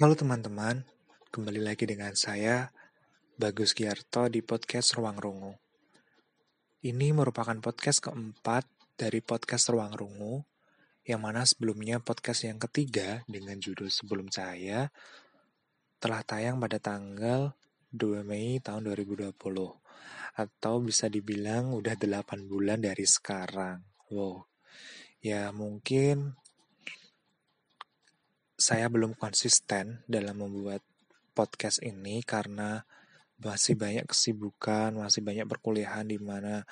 Halo teman-teman, kembali lagi dengan saya, Bagus Giarto di podcast Ruang Rungu. Ini merupakan podcast keempat dari podcast Ruang Rungu, yang mana sebelumnya podcast yang ketiga dengan judul Sebelum Cahaya telah tayang pada tanggal 2 Mei tahun 2020. Atau bisa dibilang udah 8 bulan dari sekarang. Wow, ya mungkin saya belum konsisten dalam membuat podcast ini karena masih banyak kesibukan, masih banyak perkuliahan di mana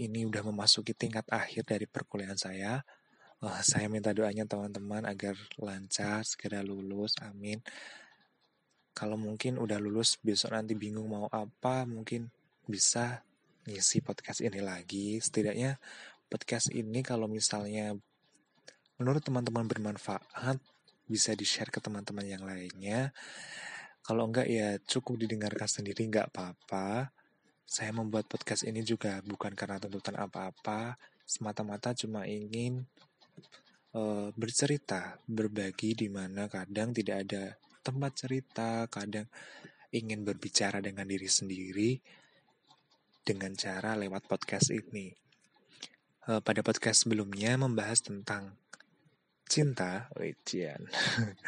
ini udah memasuki tingkat akhir dari perkuliahan saya. Uh, saya minta doanya teman-teman agar lancar, segera lulus, amin. Kalau mungkin udah lulus besok nanti bingung mau apa, mungkin bisa ngisi podcast ini lagi. Setidaknya podcast ini kalau misalnya menurut teman-teman bermanfaat, bisa di-share ke teman-teman yang lainnya. Kalau enggak ya cukup didengarkan sendiri enggak apa-apa. Saya membuat podcast ini juga bukan karena tuntutan apa-apa, semata-mata cuma ingin uh, bercerita, berbagi di mana kadang tidak ada tempat cerita, kadang ingin berbicara dengan diri sendiri dengan cara lewat podcast ini. Uh, pada podcast sebelumnya membahas tentang cinta, Wijian.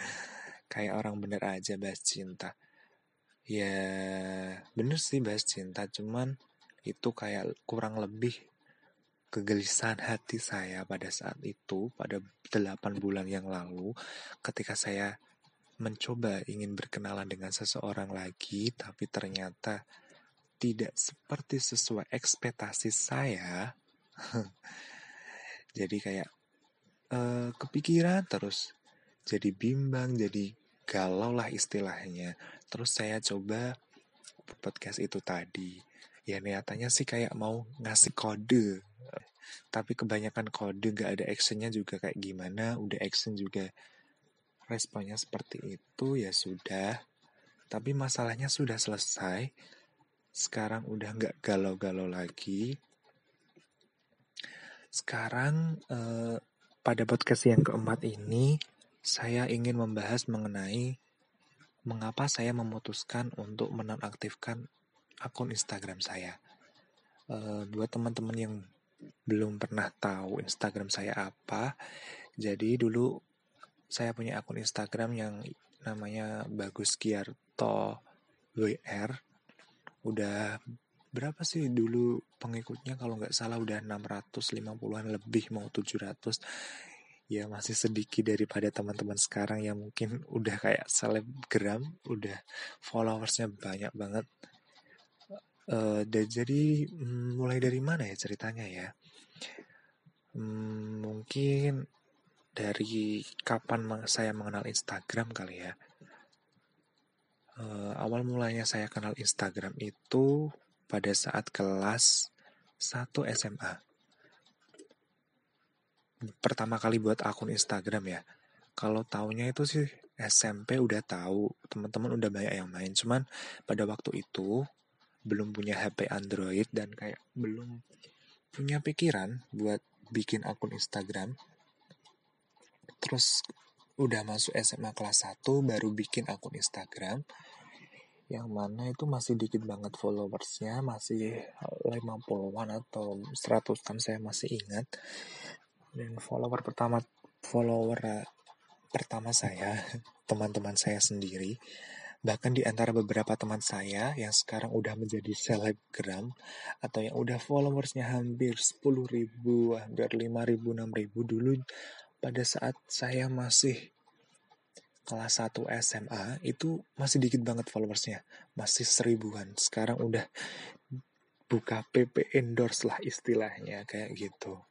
Kayak orang bener aja bahas cinta. Ya, bener sih bahas cinta, cuman itu kayak kurang lebih kegelisahan hati saya pada saat itu, pada 8 bulan yang lalu, ketika saya mencoba ingin berkenalan dengan seseorang lagi, tapi ternyata tidak seperti sesuai ekspektasi saya. Jadi kayak uh, kepikiran terus jadi bimbang jadi galau lah istilahnya. Terus saya coba podcast itu tadi. Ya niatannya sih kayak mau ngasih kode. Tapi kebanyakan kode gak ada actionnya juga kayak gimana udah action juga responnya seperti itu ya sudah. Tapi masalahnya sudah selesai. Sekarang udah nggak galau-galau lagi. Sekarang eh, pada podcast yang keempat ini, saya ingin membahas mengenai mengapa saya memutuskan untuk menonaktifkan akun Instagram saya. Uh, buat teman-teman yang belum pernah tahu Instagram saya apa, jadi dulu saya punya akun Instagram yang namanya Bagus Giarto WR. Udah berapa sih dulu pengikutnya kalau nggak salah udah 650-an lebih mau 700 ya masih sedikit daripada teman-teman sekarang yang mungkin udah kayak selebgram udah followersnya banyak banget. Uh, dan jadi um, mulai dari mana ya ceritanya ya? Um, mungkin dari kapan saya mengenal Instagram kali ya? Uh, awal mulanya saya kenal Instagram itu pada saat kelas 1 SMA. Pertama kali buat akun Instagram ya. Kalau taunya itu sih SMP udah tahu, teman-teman udah banyak yang main. Cuman pada waktu itu belum punya HP Android dan kayak belum punya pikiran buat bikin akun Instagram. Terus udah masuk SMA kelas 1 baru bikin akun Instagram yang mana itu masih dikit banget followersnya masih 50-an atau 100-an saya masih ingat. Dan follower pertama follower uh, pertama saya teman-teman saya sendiri bahkan di antara beberapa teman saya yang sekarang udah menjadi selebgram atau yang udah followersnya hampir 10 ribu, hampir 5 ribu, 6 ribu dulu pada saat saya masih kelas 1 SMA itu masih dikit banget followersnya. Masih seribuan. Sekarang udah buka PP endorse lah istilahnya kayak gitu.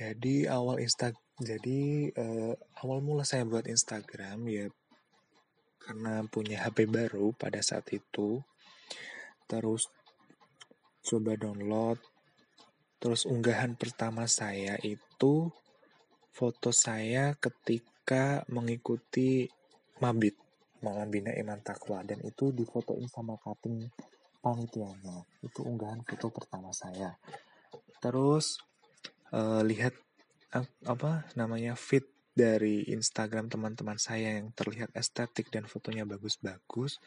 Jadi awal insta jadi uh, awal mula saya buat Instagram ya karena punya HP baru pada saat itu. Terus coba download. Terus unggahan pertama saya itu foto saya ketika ketika mengikuti mabit malam bina iman takwa. Dan itu difotoin sama cutting panitianya. Itu unggahan foto pertama saya. Terus uh, lihat apa namanya fit dari Instagram teman-teman saya yang terlihat estetik dan fotonya bagus-bagus,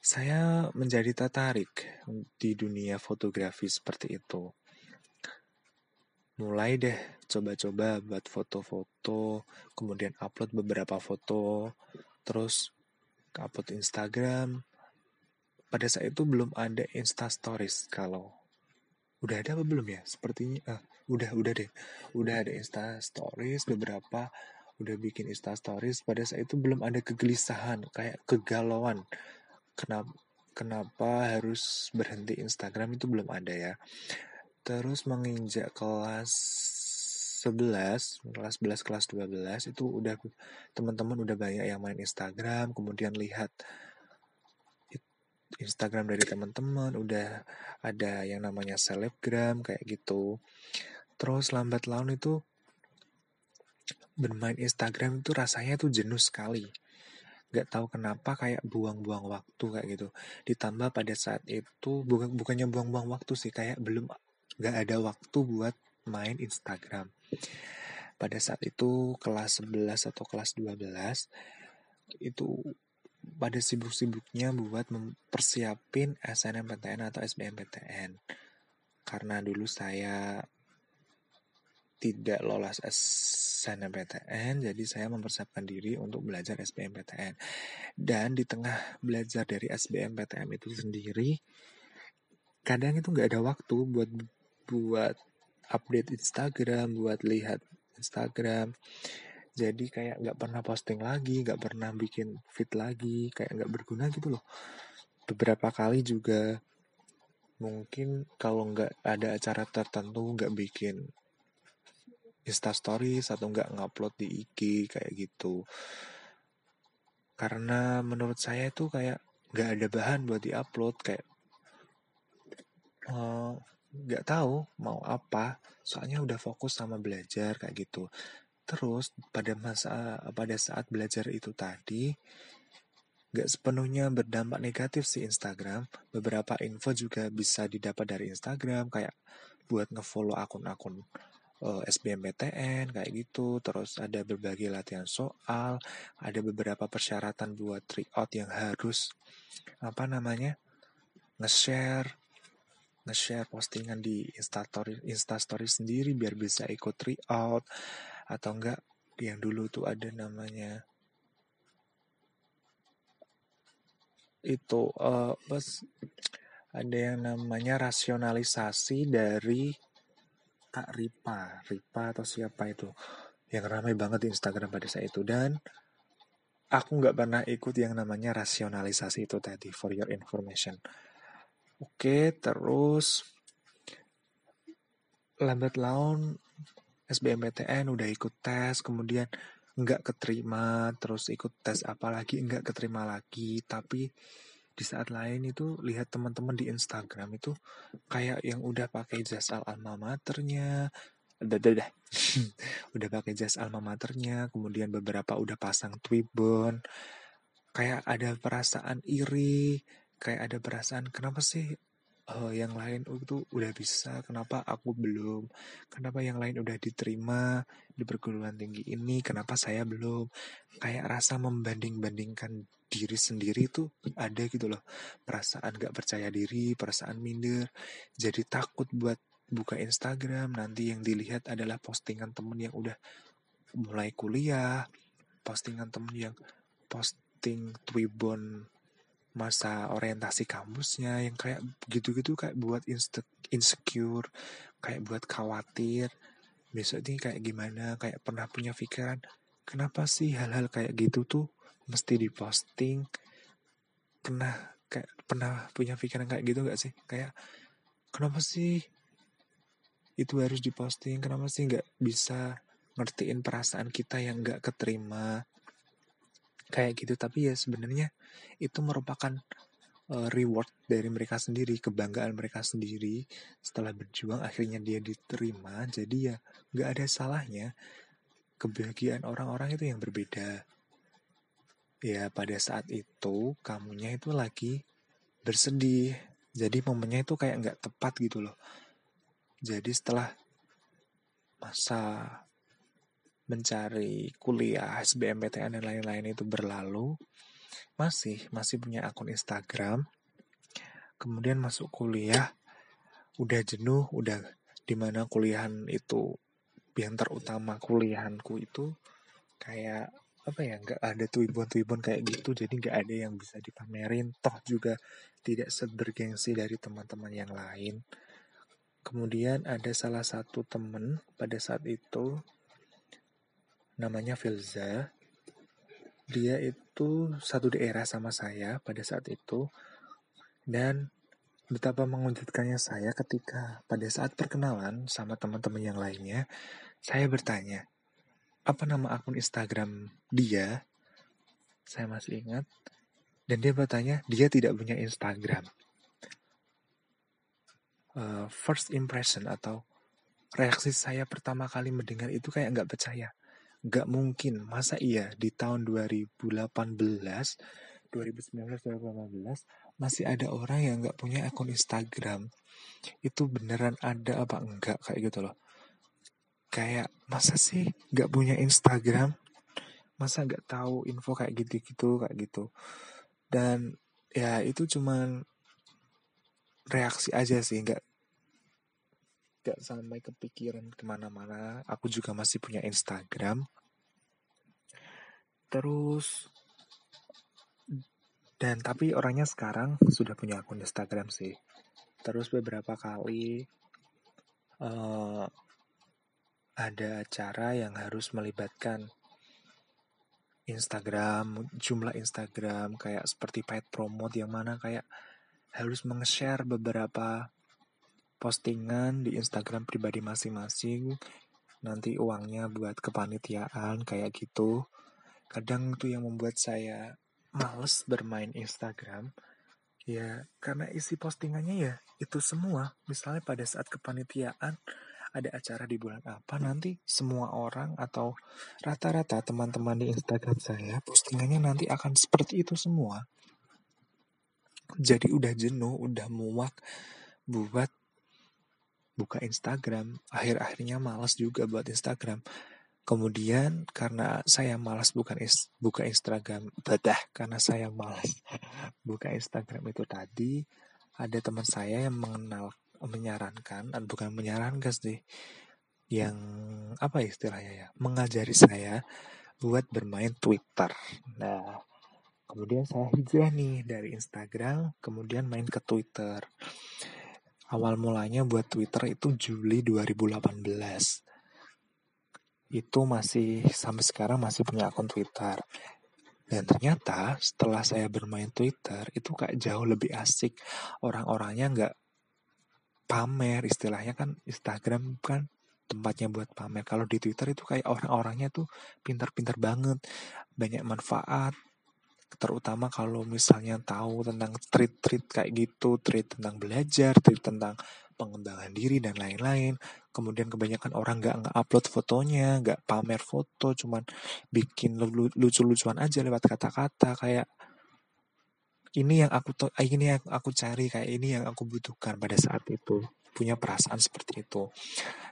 saya menjadi tertarik di dunia fotografi seperti itu. Mulai deh coba-coba buat foto-foto, kemudian upload beberapa foto, terus upload Instagram. Pada saat itu belum ada Insta Stories kalau udah ada apa belum ya? Sepertinya ah, udah udah deh. Udah ada Insta Stories beberapa udah bikin Insta Stories pada saat itu belum ada kegelisahan kayak kegalauan. Kenapa kenapa harus berhenti Instagram itu belum ada ya. Terus menginjak kelas 11, kelas 11, kelas 12 itu udah teman-teman udah banyak yang main Instagram, kemudian lihat Instagram dari teman-teman, udah ada yang namanya selebgram kayak gitu. Terus lambat laun itu bermain Instagram itu rasanya tuh jenuh sekali. Gak tahu kenapa kayak buang-buang waktu kayak gitu. Ditambah pada saat itu bukan bukannya buang-buang waktu sih kayak belum gak ada waktu buat main Instagram. Pada saat itu kelas 11 atau kelas 12 itu pada sibuk-sibuknya buat mempersiapin SNMPTN atau SBMPTN. Karena dulu saya tidak lolos SNMPTN, jadi saya mempersiapkan diri untuk belajar SBMPTN. Dan di tengah belajar dari SBMPTN itu sendiri, kadang itu nggak ada waktu buat buat update Instagram, buat lihat Instagram. Jadi kayak nggak pernah posting lagi nggak pernah bikin fit lagi kayak nggak berguna gitu loh. Beberapa kali juga mungkin kalau nggak ada acara tertentu nggak bikin Insta Stories atau nggak ngupload di IG kayak gitu. Karena menurut saya itu kayak nggak ada bahan buat diupload kayak eh, nggak tahu mau apa soalnya udah fokus sama belajar kayak gitu Terus pada masa pada saat belajar itu tadi gak sepenuhnya berdampak negatif sih Instagram. Beberapa info juga bisa didapat dari Instagram kayak buat ngefollow akun-akun uh, eh, SBMPTN kayak gitu. Terus ada berbagai latihan soal, ada beberapa persyaratan buat tryout yang harus apa namanya nge-share nge-share postingan di Instastory Instastory sendiri biar bisa ikut tryout atau enggak yang dulu tuh ada namanya itu uh, ada yang namanya rasionalisasi dari Kak Ripa. Ripa atau siapa itu yang ramai banget di Instagram pada saat itu. Dan aku nggak pernah ikut yang namanya rasionalisasi itu tadi for your information oke terus lambat laun SBMPTN udah ikut tes, kemudian nggak keterima, terus ikut tes apa lagi nggak keterima lagi, tapi di saat lain itu lihat teman-teman di Instagram itu kayak yang udah pakai jas alma maternya, udah udah. Udah pakai jas alma maternya, kemudian beberapa udah pasang twibbon, kayak ada perasaan iri, kayak ada perasaan kenapa sih uh, yang lain itu udah bisa, kenapa aku belum? Kenapa yang lain udah diterima di perguruan tinggi ini, kenapa saya belum? Kayak rasa membanding-bandingkan diri sendiri itu ada gitu loh. Perasaan gak percaya diri, perasaan minder, jadi takut buat buka Instagram, nanti yang dilihat adalah postingan temen yang udah mulai kuliah, postingan temen yang posting Twibbon masa orientasi kampusnya yang kayak gitu-gitu kayak buat insecure kayak buat khawatir. Besok ini kayak gimana kayak pernah punya pikiran kenapa sih hal-hal kayak gitu tuh mesti diposting? Pernah kayak pernah punya pikiran kayak gitu gak sih? Kayak kenapa sih itu harus diposting? Kenapa sih nggak bisa ngertiin perasaan kita yang nggak keterima kayak gitu. Tapi ya sebenarnya itu merupakan uh, reward dari mereka sendiri kebanggaan mereka sendiri. Setelah berjuang akhirnya dia diterima. Jadi ya nggak ada salahnya. Kebahagiaan orang-orang itu yang berbeda. Ya pada saat itu kamunya itu lagi bersedih. Jadi momennya itu kayak nggak tepat gitu loh. Jadi setelah masa mencari kuliah, SBMPTN dan lain-lain itu berlalu, masih masih punya akun Instagram. Kemudian masuk kuliah, udah jenuh, udah di mana kuliahan itu yang terutama kuliahanku itu kayak apa ya nggak ada tuibon-tuibon kayak gitu jadi nggak ada yang bisa dipamerin toh juga tidak sebergengsi dari teman-teman yang lain kemudian ada salah satu temen pada saat itu namanya Filza dia itu satu daerah sama saya pada saat itu dan betapa mengejutkannya saya ketika pada saat perkenalan sama teman-teman yang lainnya saya bertanya apa nama akun Instagram dia, saya masih ingat, dan dia bertanya, dia tidak punya Instagram. Uh, first impression atau reaksi saya pertama kali mendengar itu kayak nggak percaya. Nggak mungkin, masa iya di tahun 2018, 2019, 2018 masih ada orang yang nggak punya akun Instagram. Itu beneran ada apa enggak? Kayak gitu loh. Kayak masa sih nggak punya Instagram? Masa nggak tahu info kayak gitu-gitu kayak gitu. Dan ya itu cuman reaksi aja sih. Nggak nggak sampai kepikiran ke mana-mana. Aku juga masih punya Instagram. Terus dan tapi orangnya sekarang sudah punya akun Instagram sih. Terus beberapa kali uh, ada acara yang harus melibatkan Instagram, jumlah Instagram kayak seperti paid promote yang mana kayak harus meng-share beberapa postingan di Instagram pribadi masing-masing. Nanti uangnya buat kepanitiaan kayak gitu. Kadang itu yang membuat saya males bermain Instagram. Ya, karena isi postingannya ya itu semua. Misalnya pada saat kepanitiaan ada acara di bulan apa nanti semua orang atau rata-rata teman-teman di Instagram saya postingannya nanti akan seperti itu semua. Jadi udah jenuh, udah muak buat buka Instagram. Akhir-akhirnya malas juga buat Instagram. Kemudian karena saya malas bukan is, buka Instagram, badah karena saya malas buka Instagram itu tadi, ada teman saya yang mengenal menyarankan bukan menyarankan sih yang apa istilahnya ya mengajari saya buat bermain Twitter. Nah, kemudian saya hijrah nih dari Instagram, kemudian main ke Twitter. Awal mulanya buat Twitter itu Juli 2018. Itu masih sampai sekarang masih punya akun Twitter. Dan ternyata setelah saya bermain Twitter itu kayak jauh lebih asik. Orang-orangnya nggak pamer istilahnya kan Instagram kan tempatnya buat pamer. Kalau di Twitter itu kayak orang-orangnya tuh pintar-pintar banget, banyak manfaat. Terutama kalau misalnya tahu tentang treat-treat kayak gitu, treat tentang belajar, treat tentang pengembangan diri dan lain-lain. Kemudian kebanyakan orang nggak nge-upload fotonya, nggak pamer foto, cuman bikin lucu-lucuan aja lewat kata-kata kayak ini yang aku ini yang aku cari kayak ini yang aku butuhkan pada saat itu punya perasaan seperti itu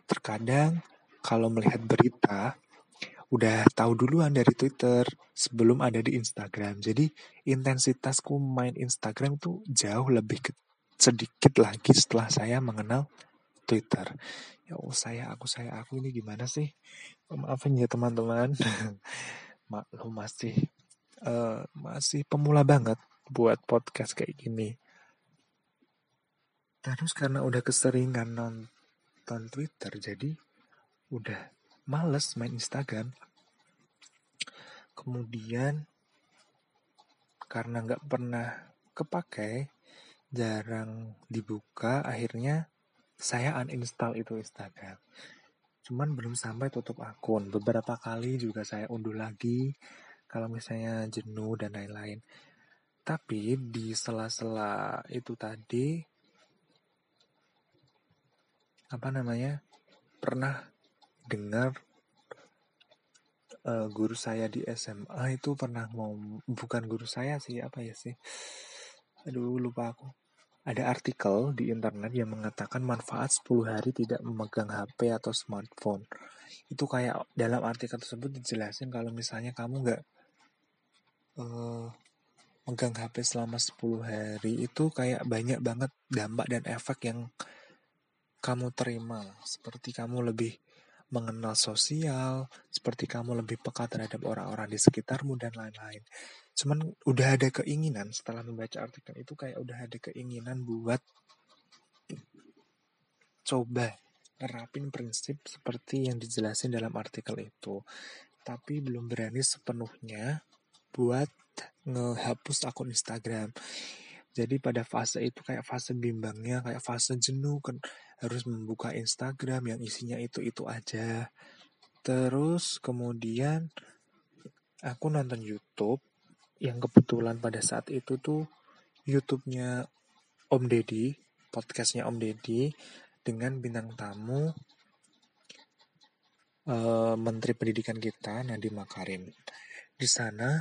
terkadang kalau melihat berita udah tahu duluan dari Twitter sebelum ada di Instagram. Jadi intensitasku main Instagram tuh jauh lebih ke, sedikit lagi setelah saya mengenal Twitter. Ya oh saya aku saya aku ini gimana sih? Maafin ya teman-teman. Maklum masih uh, masih pemula banget buat podcast kayak gini. Terus karena udah keseringan nonton Twitter, jadi udah males main Instagram. Kemudian karena nggak pernah kepakai, jarang dibuka, akhirnya saya uninstall itu Instagram. Cuman belum sampai tutup akun. Beberapa kali juga saya unduh lagi kalau misalnya jenuh dan lain-lain. Tapi di sela-sela itu tadi apa namanya pernah dengar uh, guru saya di SMA itu pernah mau bukan guru saya sih apa ya sih? Aduh lupa aku. Ada artikel di internet yang mengatakan manfaat 10 hari tidak memegang HP atau smartphone. Itu kayak dalam artikel tersebut dijelasin kalau misalnya kamu nggak uh, megang HP selama 10 hari itu kayak banyak banget dampak dan efek yang kamu terima. Seperti kamu lebih mengenal sosial, seperti kamu lebih peka terhadap orang-orang di sekitarmu dan lain-lain. Cuman udah ada keinginan setelah membaca artikel itu kayak udah ada keinginan buat coba nerapin prinsip seperti yang dijelasin dalam artikel itu. Tapi belum berani sepenuhnya buat ngehapus akun Instagram. Jadi pada fase itu kayak fase bimbangnya, kayak fase jenuh kan harus membuka Instagram yang isinya itu-itu aja. Terus kemudian aku nonton YouTube yang kebetulan pada saat itu tuh YouTube-nya Om Deddy, podcastnya Om Deddy dengan bintang tamu uh, Menteri Pendidikan kita Nadiem Makarim. Di sana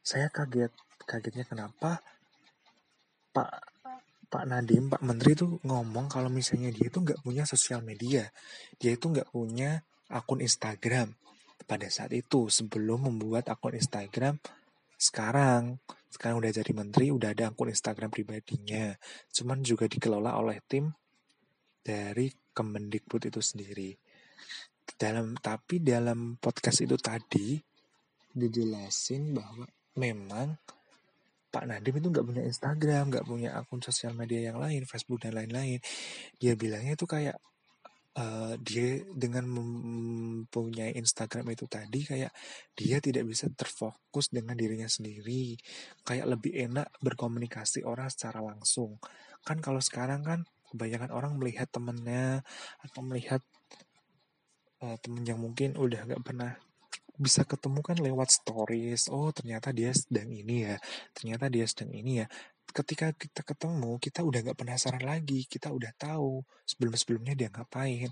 saya kaget, kagetnya kenapa Pak Pak Nadiem, Pak Menteri itu ngomong kalau misalnya dia itu nggak punya sosial media, dia itu nggak punya akun Instagram. Pada saat itu sebelum membuat akun Instagram sekarang sekarang udah jadi menteri udah ada akun Instagram pribadinya. Cuman juga dikelola oleh tim dari Kemendikbud itu sendiri. Dalam tapi dalam podcast itu tadi dijelasin bahwa memang Pak Nadiem itu nggak punya Instagram, nggak punya akun sosial media yang lain, Facebook dan lain-lain. Dia bilangnya itu kayak uh, dia dengan mempunyai Instagram itu tadi kayak dia tidak bisa terfokus dengan dirinya sendiri, kayak lebih enak berkomunikasi orang secara langsung. Kan kalau sekarang kan kebanyakan orang melihat temennya atau melihat uh, temen yang mungkin udah nggak pernah bisa ketemu kan lewat stories oh ternyata dia sedang ini ya ternyata dia sedang ini ya. Ketika kita ketemu kita udah nggak penasaran lagi kita udah tahu sebelum sebelumnya dia ngapain.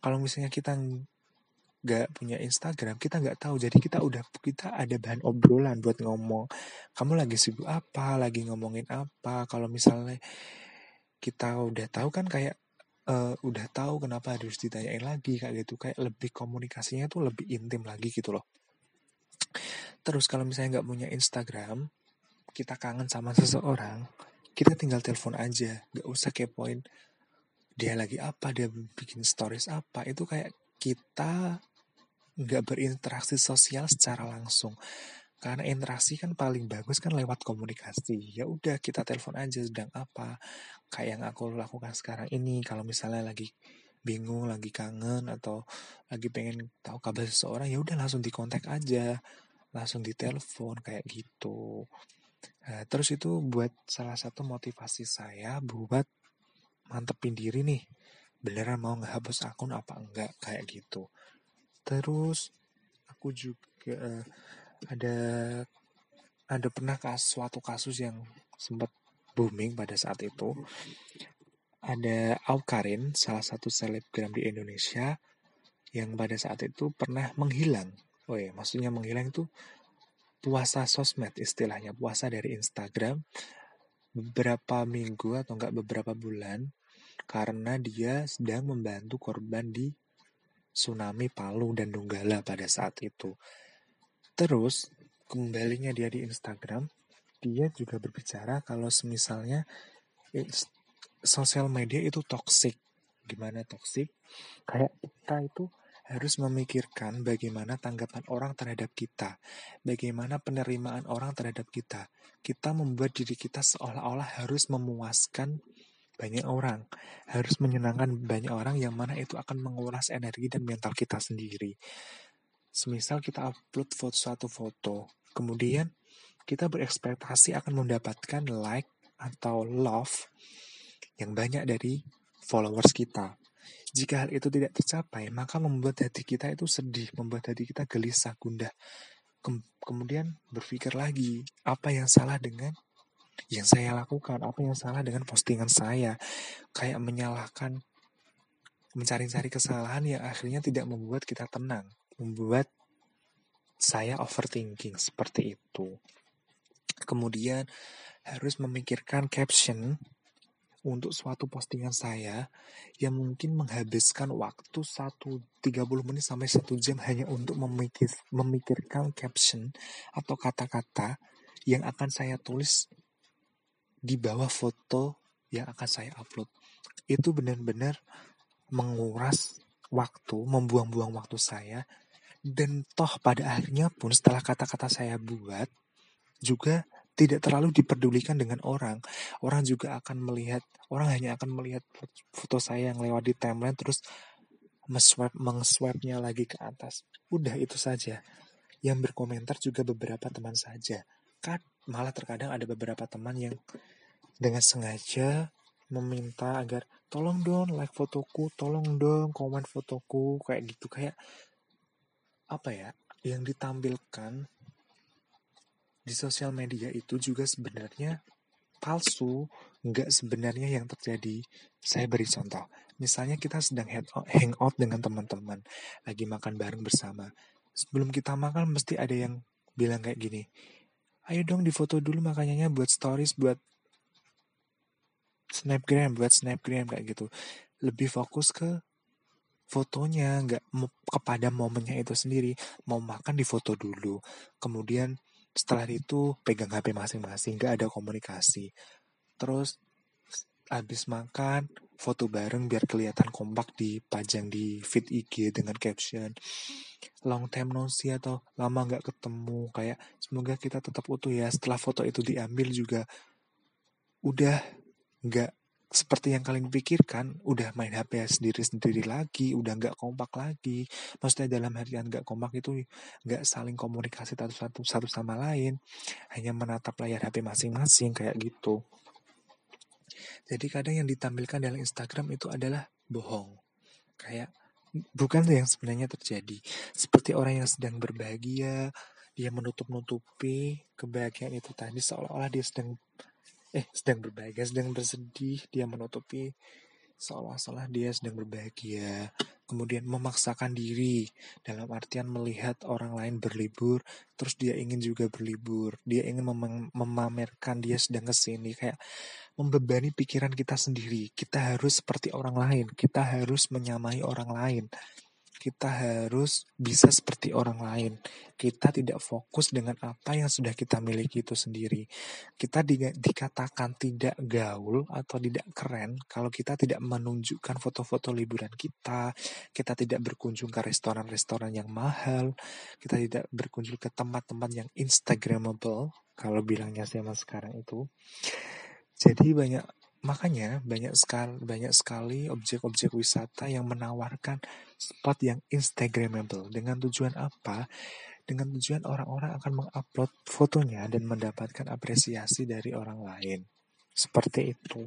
Kalau misalnya kita nggak punya Instagram kita nggak tahu. Jadi kita udah kita ada bahan obrolan buat ngomong. Kamu lagi sibuk apa? Lagi ngomongin apa? Kalau misalnya kita udah tahu kan kayak uh, udah tahu kenapa harus ditanyain lagi kayak gitu. Kayak lebih komunikasinya tuh lebih intim lagi gitu loh. Terus kalau misalnya nggak punya Instagram kita kangen sama seseorang kita tinggal telepon aja nggak usah kepoin dia lagi apa dia bikin stories apa. Itu kayak kita nggak berinteraksi sosial secara langsung karena interaksi kan paling bagus kan lewat komunikasi. Ya udah kita telepon aja sedang apa? Kayak yang aku lakukan sekarang ini. Kalau misalnya lagi bingung lagi kangen atau lagi pengen tahu kabar seseorang ya udah langsung dikontak aja. Langsung ditelepon kayak gitu. Nah, terus itu buat salah satu motivasi saya buat mantepin diri nih. Beneran mau ngehapus akun apa enggak kayak gitu. Terus aku juga uh, ada ada pernah kas, suatu kasus yang sempat booming pada saat itu. Ada Aukarin, salah satu selebgram di Indonesia, yang pada saat itu pernah menghilang. Oh ya, maksudnya menghilang itu puasa sosmed istilahnya, puasa dari Instagram beberapa minggu atau enggak beberapa bulan karena dia sedang membantu korban di tsunami Palu dan Donggala pada saat itu. Terus, kembalinya dia di Instagram, dia juga berbicara kalau semisalnya sosial media itu toxic. Gimana toxic? Kayak kita itu harus memikirkan bagaimana tanggapan orang terhadap kita, bagaimana penerimaan orang terhadap kita. Kita membuat diri kita seolah-olah harus memuaskan banyak orang, harus menyenangkan banyak orang yang mana itu akan menguras energi dan mental kita sendiri. Semisal kita upload foto suatu foto, kemudian kita berekspektasi akan mendapatkan like atau love yang banyak dari followers kita. Jika hal itu tidak tercapai, maka membuat hati kita itu sedih, membuat hati kita gelisah, gundah. kemudian berpikir lagi, apa yang salah dengan yang saya lakukan, apa yang salah dengan postingan saya. Kayak menyalahkan, mencari-cari kesalahan yang akhirnya tidak membuat kita tenang membuat saya overthinking seperti itu. Kemudian harus memikirkan caption untuk suatu postingan saya yang mungkin menghabiskan waktu 1 30 menit sampai 1 jam hanya untuk memikir, memikirkan caption atau kata-kata yang akan saya tulis di bawah foto yang akan saya upload. Itu benar-benar menguras waktu, membuang-buang waktu saya dan toh pada akhirnya pun setelah kata-kata saya buat juga tidak terlalu diperdulikan dengan orang. Orang juga akan melihat, orang hanya akan melihat foto saya yang lewat di timeline terus meswipe, mengswipe-nya lagi ke atas. Udah itu saja. Yang berkomentar juga beberapa teman saja. Kan malah terkadang ada beberapa teman yang dengan sengaja meminta agar tolong dong like fotoku, tolong dong komen fotoku kayak gitu kayak apa ya yang ditampilkan di sosial media itu juga sebenarnya palsu, nggak sebenarnya yang terjadi. Saya beri contoh, misalnya kita sedang hangout dengan teman-teman, lagi makan bareng bersama. Sebelum kita makan mesti ada yang bilang kayak gini, ayo dong difoto dulu makanya buat stories, buat snapgram, buat snapgram kayak gitu. Lebih fokus ke fotonya, nggak kepada momennya itu sendiri. Mau makan di foto dulu, kemudian setelah itu pegang HP masing-masing, gak ada komunikasi. Terus habis makan, foto bareng biar kelihatan kompak dipajang di feed IG dengan caption. Long time no see atau lama nggak ketemu. Kayak semoga kita tetap utuh ya. Setelah foto itu diambil juga udah nggak seperti yang kalian pikirkan, udah main HP sendiri-sendiri lagi, udah nggak kompak lagi. Maksudnya dalam harian nggak kompak itu nggak saling komunikasi satu, satu satu sama lain, hanya menatap layar HP masing-masing kayak gitu. Jadi kadang yang ditampilkan dalam Instagram itu adalah bohong. Kayak bukan yang sebenarnya terjadi. Seperti orang yang sedang berbahagia, dia menutup-nutupi kebahagiaan itu tadi seolah-olah dia sedang eh sedang berbahagia, sedang bersedih, dia menutupi seolah-olah dia sedang berbahagia, kemudian memaksakan diri dalam artian melihat orang lain berlibur, terus dia ingin juga berlibur, dia ingin mem memamerkan dia sedang ke sini, kayak membebani pikiran kita sendiri. Kita harus seperti orang lain, kita harus menyamai orang lain kita harus bisa seperti orang lain. Kita tidak fokus dengan apa yang sudah kita miliki itu sendiri. Kita di, dikatakan tidak gaul atau tidak keren kalau kita tidak menunjukkan foto-foto liburan kita, kita tidak berkunjung ke restoran-restoran yang mahal, kita tidak berkunjung ke tempat-tempat yang instagramable kalau bilangnya sama sekarang itu. Jadi banyak Makanya banyak sekali banyak sekali objek-objek wisata yang menawarkan spot yang instagramable dengan tujuan apa? Dengan tujuan orang-orang akan mengupload fotonya dan mendapatkan apresiasi dari orang lain. Seperti itu.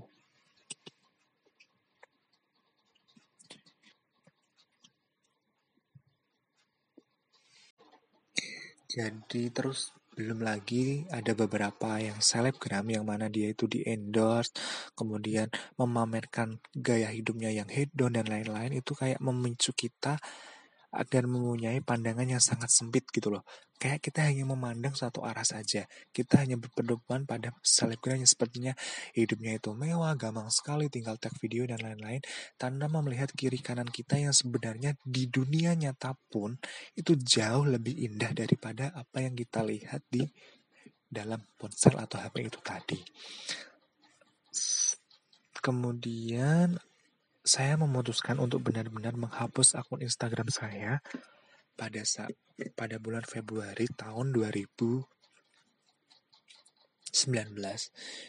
Jadi terus belum lagi ada beberapa yang selebgram yang mana dia itu di endorse, kemudian memamerkan gaya hidupnya yang hedon dan lain-lain itu kayak memicu kita agar mempunyai pandangan yang sangat sempit gitu loh. Kayak kita hanya memandang satu arah saja. Kita hanya berpedoman pada selebgram yang sepertinya hidupnya itu mewah, gampang sekali, tinggal tag video dan lain-lain, tanpa melihat kiri kanan kita yang sebenarnya di dunia nyata pun itu jauh lebih indah daripada apa yang kita lihat di dalam ponsel atau HP itu tadi. Kemudian saya memutuskan untuk benar-benar menghapus akun Instagram saya pada saat pada bulan Februari tahun 2019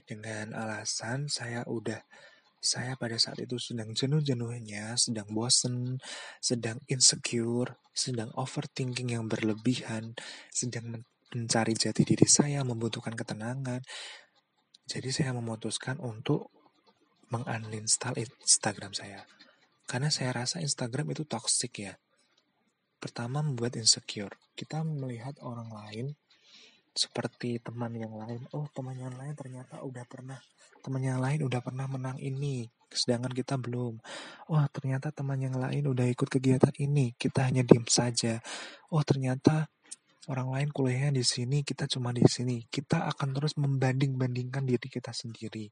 dengan alasan saya udah saya pada saat itu sedang jenuh-jenuhnya, sedang bosen, sedang insecure, sedang overthinking yang berlebihan, sedang mencari jati diri saya, membutuhkan ketenangan. Jadi saya memutuskan untuk menguninstall Instagram saya. Karena saya rasa Instagram itu toxic ya. Pertama membuat insecure. Kita melihat orang lain seperti teman yang lain. Oh, teman yang lain ternyata udah pernah teman yang lain udah pernah menang ini, sedangkan kita belum. Oh, ternyata teman yang lain udah ikut kegiatan ini, kita hanya diem saja. Oh, ternyata orang lain kuliahnya di sini, kita cuma di sini. Kita akan terus membanding-bandingkan diri kita sendiri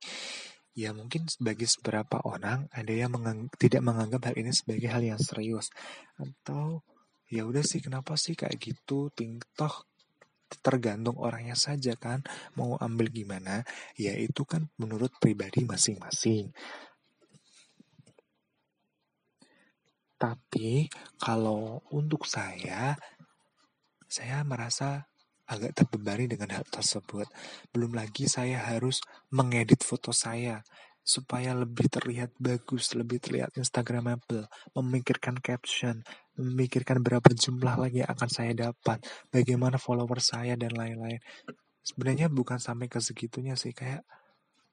Ya mungkin bagi beberapa orang ada yang mengang tidak menganggap hal ini sebagai hal yang serius. Atau ya udah sih kenapa sih kayak gitu? Toh tergantung orangnya saja kan mau ambil gimana ya itu kan menurut pribadi masing-masing. Tapi kalau untuk saya saya merasa agak terbebani dengan hal tersebut. Belum lagi saya harus mengedit foto saya supaya lebih terlihat bagus, lebih terlihat instagramable, memikirkan caption, memikirkan berapa jumlah lagi yang akan saya dapat, bagaimana follower saya dan lain-lain. Sebenarnya bukan sampai ke segitunya sih, kayak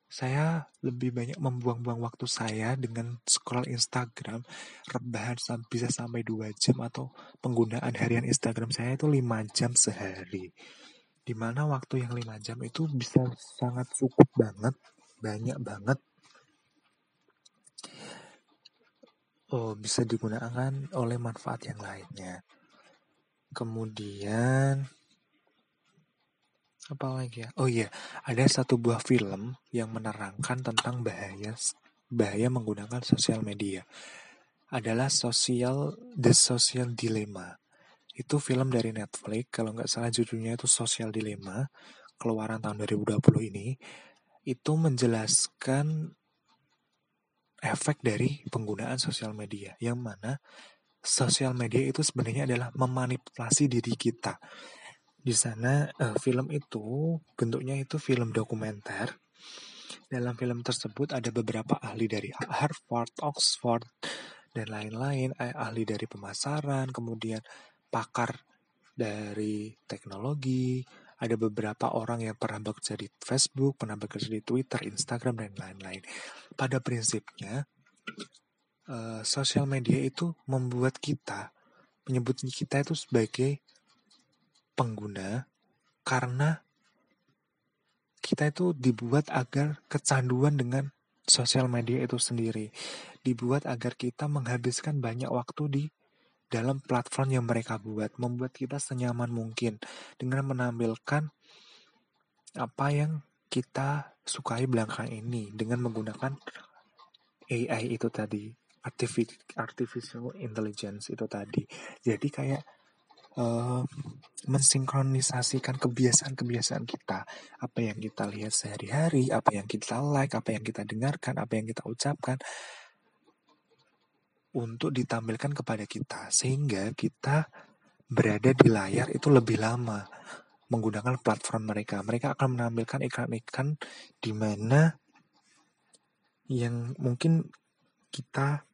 saya lebih banyak membuang-buang waktu saya dengan scroll Instagram rebahan bisa sampai 2 jam atau penggunaan harian Instagram saya itu 5 jam sehari. Di mana waktu yang 5 jam itu bisa sangat cukup banget banyak banget. Oh, bisa digunakan oleh manfaat yang lainnya. Kemudian apa lagi ya? Oh iya, ada satu buah film yang menerangkan tentang bahaya bahaya menggunakan sosial media. Adalah Social The Social Dilemma. Itu film dari Netflix, kalau nggak salah judulnya itu Social Dilemma, keluaran tahun 2020 ini. Itu menjelaskan efek dari penggunaan sosial media, yang mana sosial media itu sebenarnya adalah memanipulasi diri kita di sana uh, film itu bentuknya itu film dokumenter. Dalam film tersebut ada beberapa ahli dari Harvard, Oxford, dan lain-lain, eh, ahli dari pemasaran, kemudian pakar dari teknologi, ada beberapa orang yang pernah bekerja di Facebook, pernah bekerja di Twitter, Instagram, dan lain-lain. Pada prinsipnya, uh, sosial media itu membuat kita, menyebut kita itu sebagai pengguna karena kita itu dibuat agar kecanduan dengan sosial media itu sendiri. Dibuat agar kita menghabiskan banyak waktu di dalam platform yang mereka buat, membuat kita senyaman mungkin dengan menampilkan apa yang kita sukai belakang ini dengan menggunakan AI itu tadi, artificial intelligence itu tadi. Jadi kayak uh, mensinkronisasikan kebiasaan-kebiasaan kita, apa yang kita lihat sehari-hari, apa yang kita like, apa yang kita dengarkan, apa yang kita ucapkan, untuk ditampilkan kepada kita, sehingga kita berada di layar itu lebih lama menggunakan platform mereka. Mereka akan menampilkan iklan-iklan di mana yang mungkin kita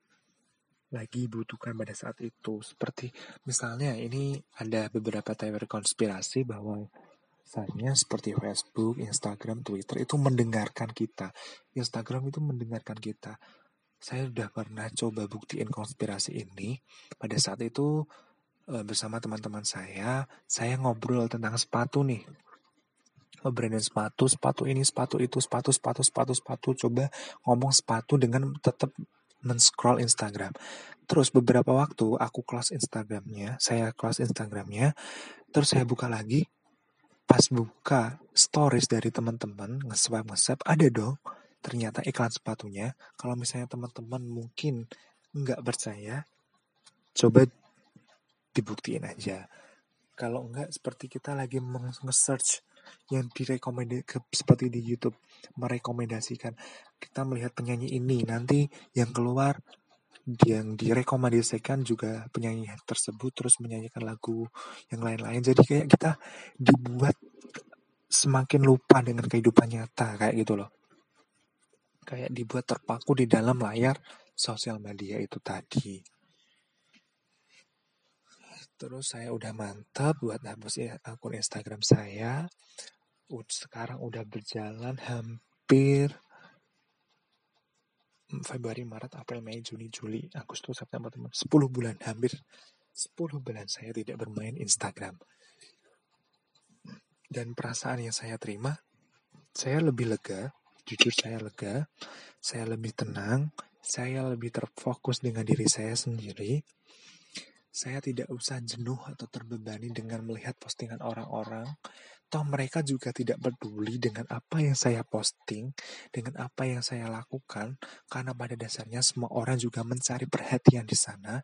lagi butuhkan pada saat itu. Seperti misalnya ini ada beberapa teori konspirasi bahwa misalnya seperti Facebook, Instagram, Twitter itu mendengarkan kita. Instagram itu mendengarkan kita. Saya sudah pernah coba buktiin konspirasi ini. Pada saat itu eh, bersama teman-teman saya, saya ngobrol tentang sepatu nih. Ngobrolin sepatu, sepatu ini, sepatu itu, sepatu, sepatu, sepatu, sepatu. Coba ngomong sepatu dengan tetap men-scroll Instagram. Terus beberapa waktu aku close Instagramnya, saya close Instagramnya, terus saya buka lagi, pas buka stories dari teman-teman, nge-swipe nge-swipe, ada dong ternyata iklan sepatunya. Kalau misalnya teman-teman mungkin nggak percaya, coba dibuktiin aja. Kalau enggak seperti kita lagi nge-search yang direkomendasikan seperti di YouTube merekomendasikan. Kita melihat penyanyi ini nanti yang keluar yang direkomendasikan juga penyanyi tersebut terus menyanyikan lagu yang lain-lain. Jadi kayak kita dibuat semakin lupa dengan kehidupan nyata kayak gitu loh. Kayak dibuat terpaku di dalam layar sosial media itu tadi terus saya udah mantap buat hapus akun Instagram saya sekarang udah berjalan hampir Februari, Maret, April, Mei, Juni, Juli, Agustus, September, teman 10 bulan, hampir 10 bulan saya tidak bermain Instagram. Dan perasaan yang saya terima, saya lebih lega, jujur saya lega, saya lebih tenang, saya lebih terfokus dengan diri saya sendiri. Saya tidak usah jenuh atau terbebani dengan melihat postingan orang-orang, toh mereka juga tidak peduli dengan apa yang saya posting, dengan apa yang saya lakukan, karena pada dasarnya semua orang juga mencari perhatian di sana.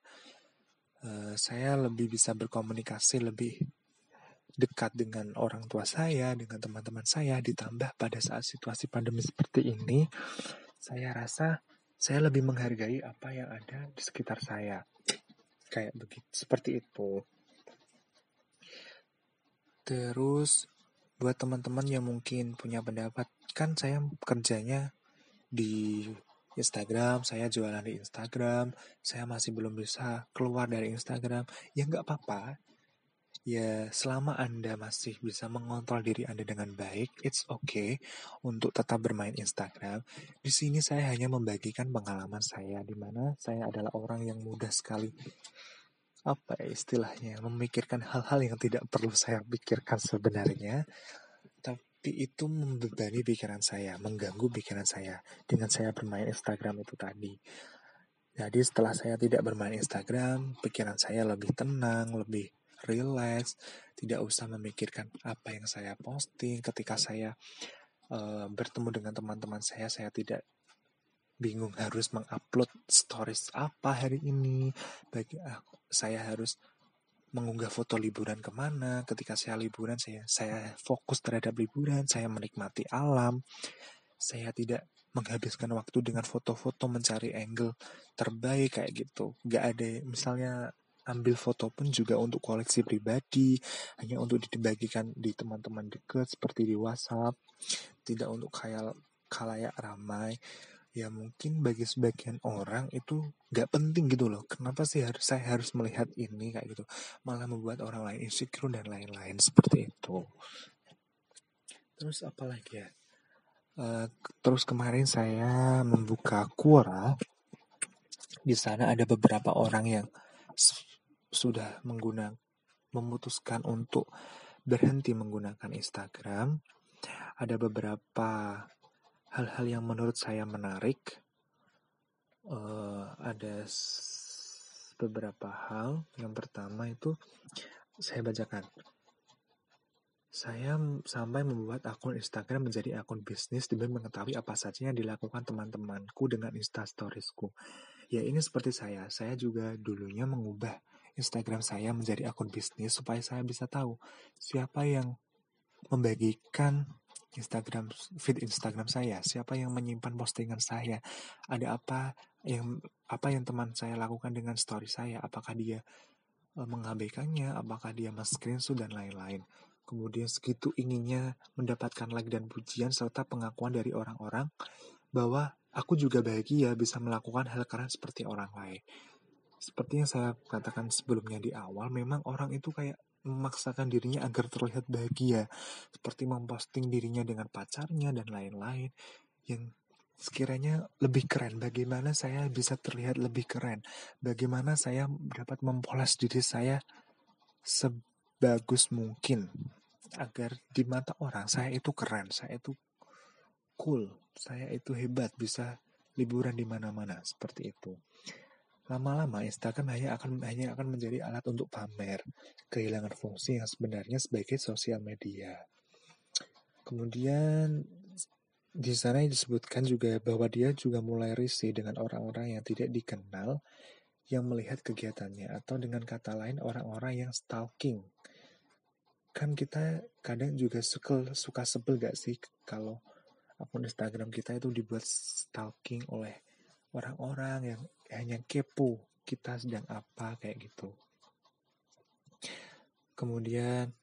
Uh, saya lebih bisa berkomunikasi lebih dekat dengan orang tua saya, dengan teman-teman saya, ditambah pada saat situasi pandemi seperti ini, saya rasa saya lebih menghargai apa yang ada di sekitar saya. Kayak begitu, seperti itu. Terus buat teman-teman yang mungkin punya pendapat, kan saya kerjanya di Instagram, saya jualan di Instagram, saya masih belum bisa keluar dari Instagram, ya nggak apa-apa, Ya, selama Anda masih bisa mengontrol diri Anda dengan baik, it's okay untuk tetap bermain Instagram. Di sini saya hanya membagikan pengalaman saya, di mana saya adalah orang yang mudah sekali apa ya istilahnya memikirkan hal-hal yang tidak perlu saya pikirkan sebenarnya tapi itu membebani pikiran saya mengganggu pikiran saya dengan saya bermain Instagram itu tadi jadi setelah saya tidak bermain Instagram pikiran saya lebih tenang lebih relax, tidak usah memikirkan apa yang saya posting. Ketika saya uh, bertemu dengan teman-teman saya, saya tidak bingung harus mengupload stories apa hari ini, bagi aku, saya harus mengunggah foto liburan ke mana, ketika saya liburan saya saya fokus terhadap liburan, saya menikmati alam, saya tidak menghabiskan waktu dengan foto-foto mencari angle terbaik kayak gitu. Gak ada misalnya ambil foto pun juga untuk koleksi pribadi, hanya untuk dibagikan di teman-teman dekat seperti di WhatsApp, tidak untuk khayal kalayak ramai. Ya mungkin bagi sebagian orang itu gak penting gitu loh. Kenapa sih harus saya harus melihat ini kayak gitu? Malah membuat orang lain insecure dan lain-lain seperti itu. Terus apa lagi ya? Uh, terus kemarin saya membuka Quora. Di sana ada beberapa orang yang sudah menggunakan memutuskan untuk berhenti menggunakan Instagram, ada beberapa hal-hal yang menurut saya menarik. Uh, ada beberapa hal. Yang pertama itu saya bacakan. Saya sampai membuat akun Instagram menjadi akun bisnis demi mengetahui apa saja yang dilakukan teman-temanku dengan instastoriesku. Ya ini seperti saya, saya juga dulunya mengubah Instagram saya menjadi akun bisnis supaya saya bisa tahu siapa yang membagikan Instagram feed Instagram saya, siapa yang menyimpan postingan saya, ada apa yang apa yang teman saya lakukan dengan story saya, apakah dia e, mengabaikannya, apakah dia men-screenshot dan lain-lain. Kemudian segitu inginnya mendapatkan like dan pujian serta pengakuan dari orang-orang bahwa aku juga bahagia bisa melakukan hal keren seperti orang lain seperti yang saya katakan sebelumnya di awal, memang orang itu kayak memaksakan dirinya agar terlihat bahagia, seperti memposting dirinya dengan pacarnya dan lain-lain, yang sekiranya lebih keren. Bagaimana saya bisa terlihat lebih keren? Bagaimana saya dapat mempoles diri saya sebagus mungkin agar di mata orang saya itu keren, saya itu cool, saya itu hebat, bisa liburan di mana-mana seperti itu. Lama-lama Instagram hanya akan hanya akan menjadi alat untuk pamer, kehilangan fungsi yang sebenarnya sebagai sosial media. Kemudian di sana disebutkan juga bahwa dia juga mulai risih dengan orang-orang yang tidak dikenal yang melihat kegiatannya atau dengan kata lain orang-orang yang stalking. Kan kita kadang juga suka, suka sebel gak sih kalau akun Instagram kita itu dibuat stalking oleh orang-orang yang hanya kepo kita sedang apa kayak gitu. Kemudian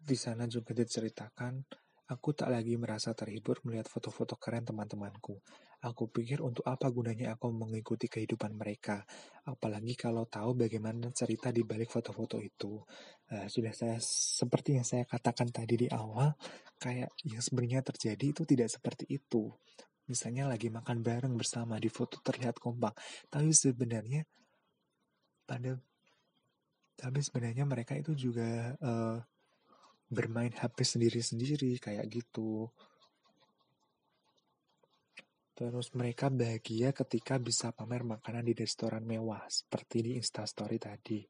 di sana juga diceritakan, aku tak lagi merasa terhibur melihat foto-foto keren teman-temanku. Aku pikir untuk apa gunanya aku mengikuti kehidupan mereka, apalagi kalau tahu bagaimana cerita di balik foto-foto itu. Nah, sudah saya seperti yang saya katakan tadi di awal, kayak yang sebenarnya terjadi itu tidak seperti itu misalnya lagi makan bareng bersama di foto terlihat kompak tapi sebenarnya pada tapi sebenarnya mereka itu juga uh, bermain HP sendiri-sendiri kayak gitu Terus mereka bahagia ketika bisa pamer makanan di restoran mewah, seperti di Instastory tadi.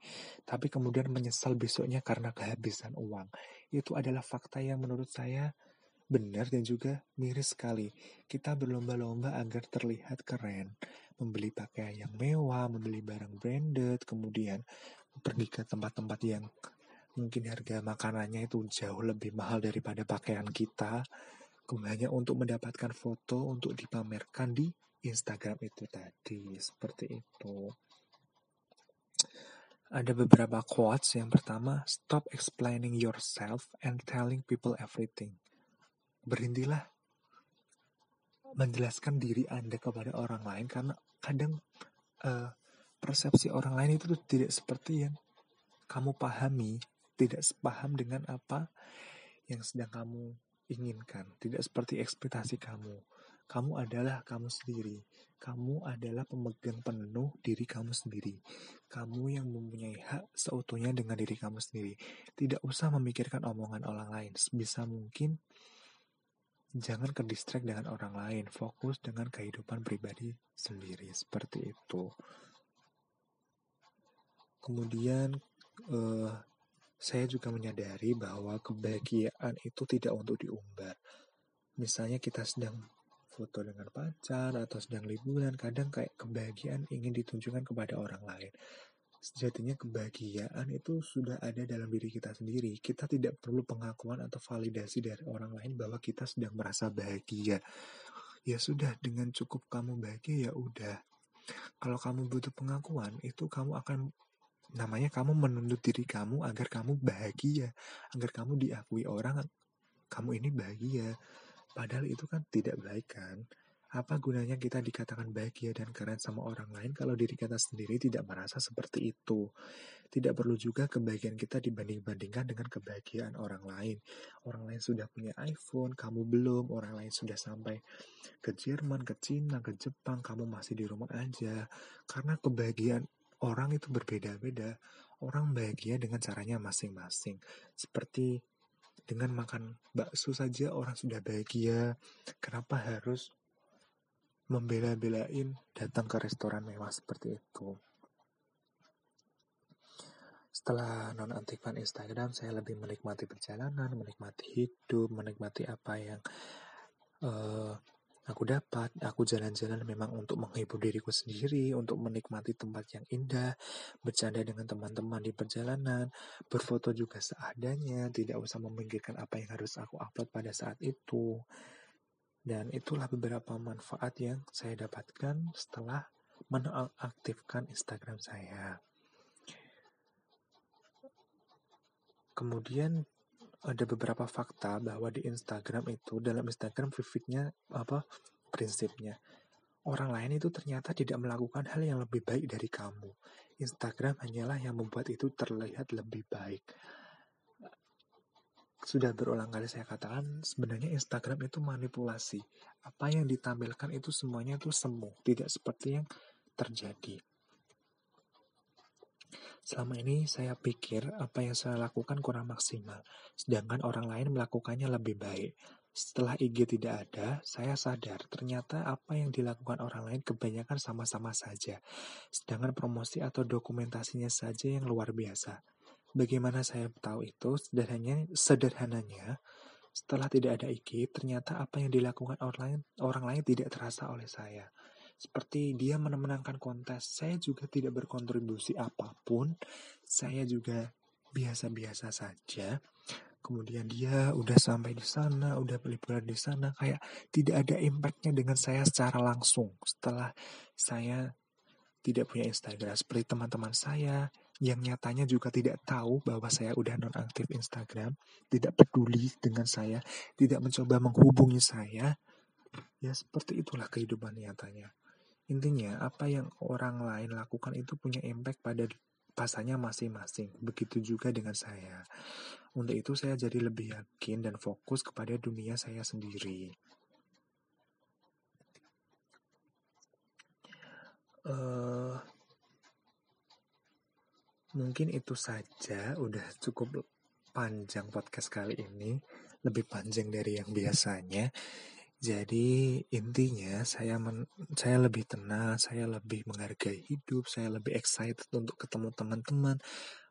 Tapi kemudian menyesal besoknya karena kehabisan uang. Itu adalah fakta yang menurut saya benar dan juga miris sekali. Kita berlomba-lomba agar terlihat keren. Membeli pakaian yang mewah, membeli barang branded, kemudian pergi ke tempat-tempat yang mungkin harga makanannya itu jauh lebih mahal daripada pakaian kita. Hanya untuk mendapatkan foto untuk dipamerkan di Instagram itu tadi. Seperti itu. Ada beberapa quotes. Yang pertama stop explaining yourself and telling people everything berhentilah menjelaskan diri anda kepada orang lain karena kadang uh, persepsi orang lain itu tidak seperti yang kamu pahami tidak sepaham dengan apa yang sedang kamu inginkan, tidak seperti ekspektasi kamu. Kamu adalah kamu sendiri. Kamu adalah pemegang penuh diri kamu sendiri. Kamu yang mempunyai hak seutuhnya dengan diri kamu sendiri. Tidak usah memikirkan omongan orang lain. Sebisa mungkin jangan ke distract dengan orang lain. Fokus dengan kehidupan pribadi sendiri. Seperti itu. Kemudian uh, saya juga menyadari bahwa kebahagiaan itu tidak untuk diumbar. Misalnya kita sedang foto dengan pacar atau sedang liburan, kadang kayak kebahagiaan ingin ditunjukkan kepada orang lain. Sejatinya kebahagiaan itu sudah ada dalam diri kita sendiri. Kita tidak perlu pengakuan atau validasi dari orang lain bahwa kita sedang merasa bahagia. Ya sudah, dengan cukup kamu bahagia ya udah. Kalau kamu butuh pengakuan, itu kamu akan namanya kamu menuntut diri kamu agar kamu bahagia, agar kamu diakui orang kamu ini bahagia. Padahal itu kan tidak baik kan? Apa gunanya kita dikatakan bahagia dan keren sama orang lain kalau diri kita sendiri tidak merasa seperti itu? Tidak perlu juga kebahagiaan kita dibanding-bandingkan dengan kebahagiaan orang lain. Orang lain sudah punya iPhone, kamu belum. Orang lain sudah sampai ke Jerman, ke Cina, ke Jepang, kamu masih di rumah aja. Karena kebahagiaan orang itu berbeda-beda. Orang bahagia dengan caranya masing-masing. Seperti dengan makan bakso saja orang sudah bahagia. Kenapa harus membela-belain datang ke restoran mewah seperti itu? Setelah nonaktifkan Instagram, saya lebih menikmati perjalanan, menikmati hidup, menikmati apa yang uh, aku dapat. Aku jalan-jalan memang untuk menghibur diriku sendiri, untuk menikmati tempat yang indah, bercanda dengan teman-teman di perjalanan, berfoto juga seadanya, tidak usah memikirkan apa yang harus aku upload pada saat itu. Dan itulah beberapa manfaat yang saya dapatkan setelah menonaktifkan Instagram saya. Kemudian ada beberapa fakta bahwa di Instagram itu dalam Instagram vividnya apa prinsipnya orang lain itu ternyata tidak melakukan hal yang lebih baik dari kamu. Instagram hanyalah yang membuat itu terlihat lebih baik. Sudah berulang kali saya katakan, sebenarnya Instagram itu manipulasi. Apa yang ditampilkan itu semuanya itu semu, tidak seperti yang terjadi. Selama ini saya pikir apa yang saya lakukan kurang maksimal, sedangkan orang lain melakukannya lebih baik. Setelah IG tidak ada, saya sadar ternyata apa yang dilakukan orang lain kebanyakan sama-sama saja, sedangkan promosi atau dokumentasinya saja yang luar biasa. Bagaimana saya tahu itu? Sederhananya, sederhananya setelah tidak ada IG, ternyata apa yang dilakukan orang lain, orang lain tidak terasa oleh saya seperti dia memenangkan kontes. Saya juga tidak berkontribusi apa pun. Saya juga biasa-biasa saja. Kemudian dia udah sampai di sana, udah liburan di sana, kayak tidak ada impactnya dengan saya secara langsung. Setelah saya tidak punya Instagram seperti teman-teman saya yang nyatanya juga tidak tahu bahwa saya udah nonaktif Instagram, tidak peduli dengan saya, tidak mencoba menghubungi saya. Ya seperti itulah kehidupan nyatanya. Intinya, apa yang orang lain lakukan itu punya impact pada pasannya masing-masing. Begitu juga dengan saya. Untuk itu saya jadi lebih yakin dan fokus kepada dunia saya sendiri. Uh, mungkin itu saja udah cukup panjang podcast kali ini. Lebih panjang dari yang biasanya. Jadi intinya saya men, saya lebih tenang, saya lebih menghargai hidup, saya lebih excited untuk ketemu teman-teman,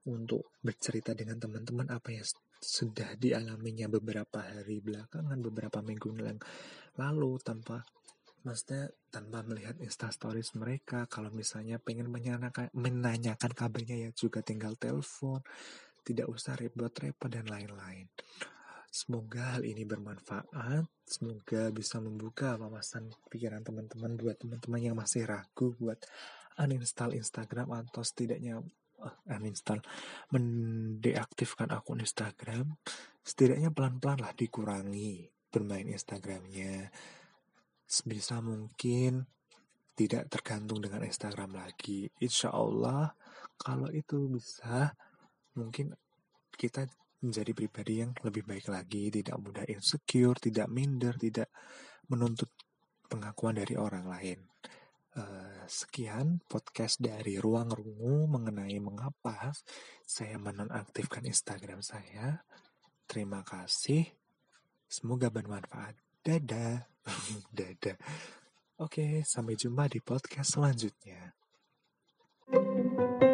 untuk bercerita dengan teman-teman apa yang sudah dialaminya beberapa hari belakangan, beberapa minggu yang lalu tanpa maksudnya tanpa melihat instastories mereka kalau misalnya pengen menanyakan, menanyakan kabarnya ya juga tinggal telepon. Tidak usah repot-repot dan lain-lain. Semoga hal ini bermanfaat, semoga bisa membuka wawasan pikiran teman-teman buat teman-teman yang masih ragu buat uninstall Instagram atau setidaknya uh, uninstall mendeaktifkan akun Instagram, setidaknya pelan-pelan lah dikurangi bermain Instagramnya. Sebisa mungkin tidak tergantung dengan Instagram lagi. Insya Allah kalau itu bisa mungkin kita menjadi pribadi yang lebih baik lagi, tidak mudah insecure, tidak minder, tidak menuntut pengakuan dari orang lain. Uh, sekian podcast dari Ruang Rungu mengenai mengapa saya menonaktifkan Instagram saya. Terima kasih. Semoga bermanfaat. Dadah. Dadah. Oke, sampai jumpa di podcast selanjutnya. thank you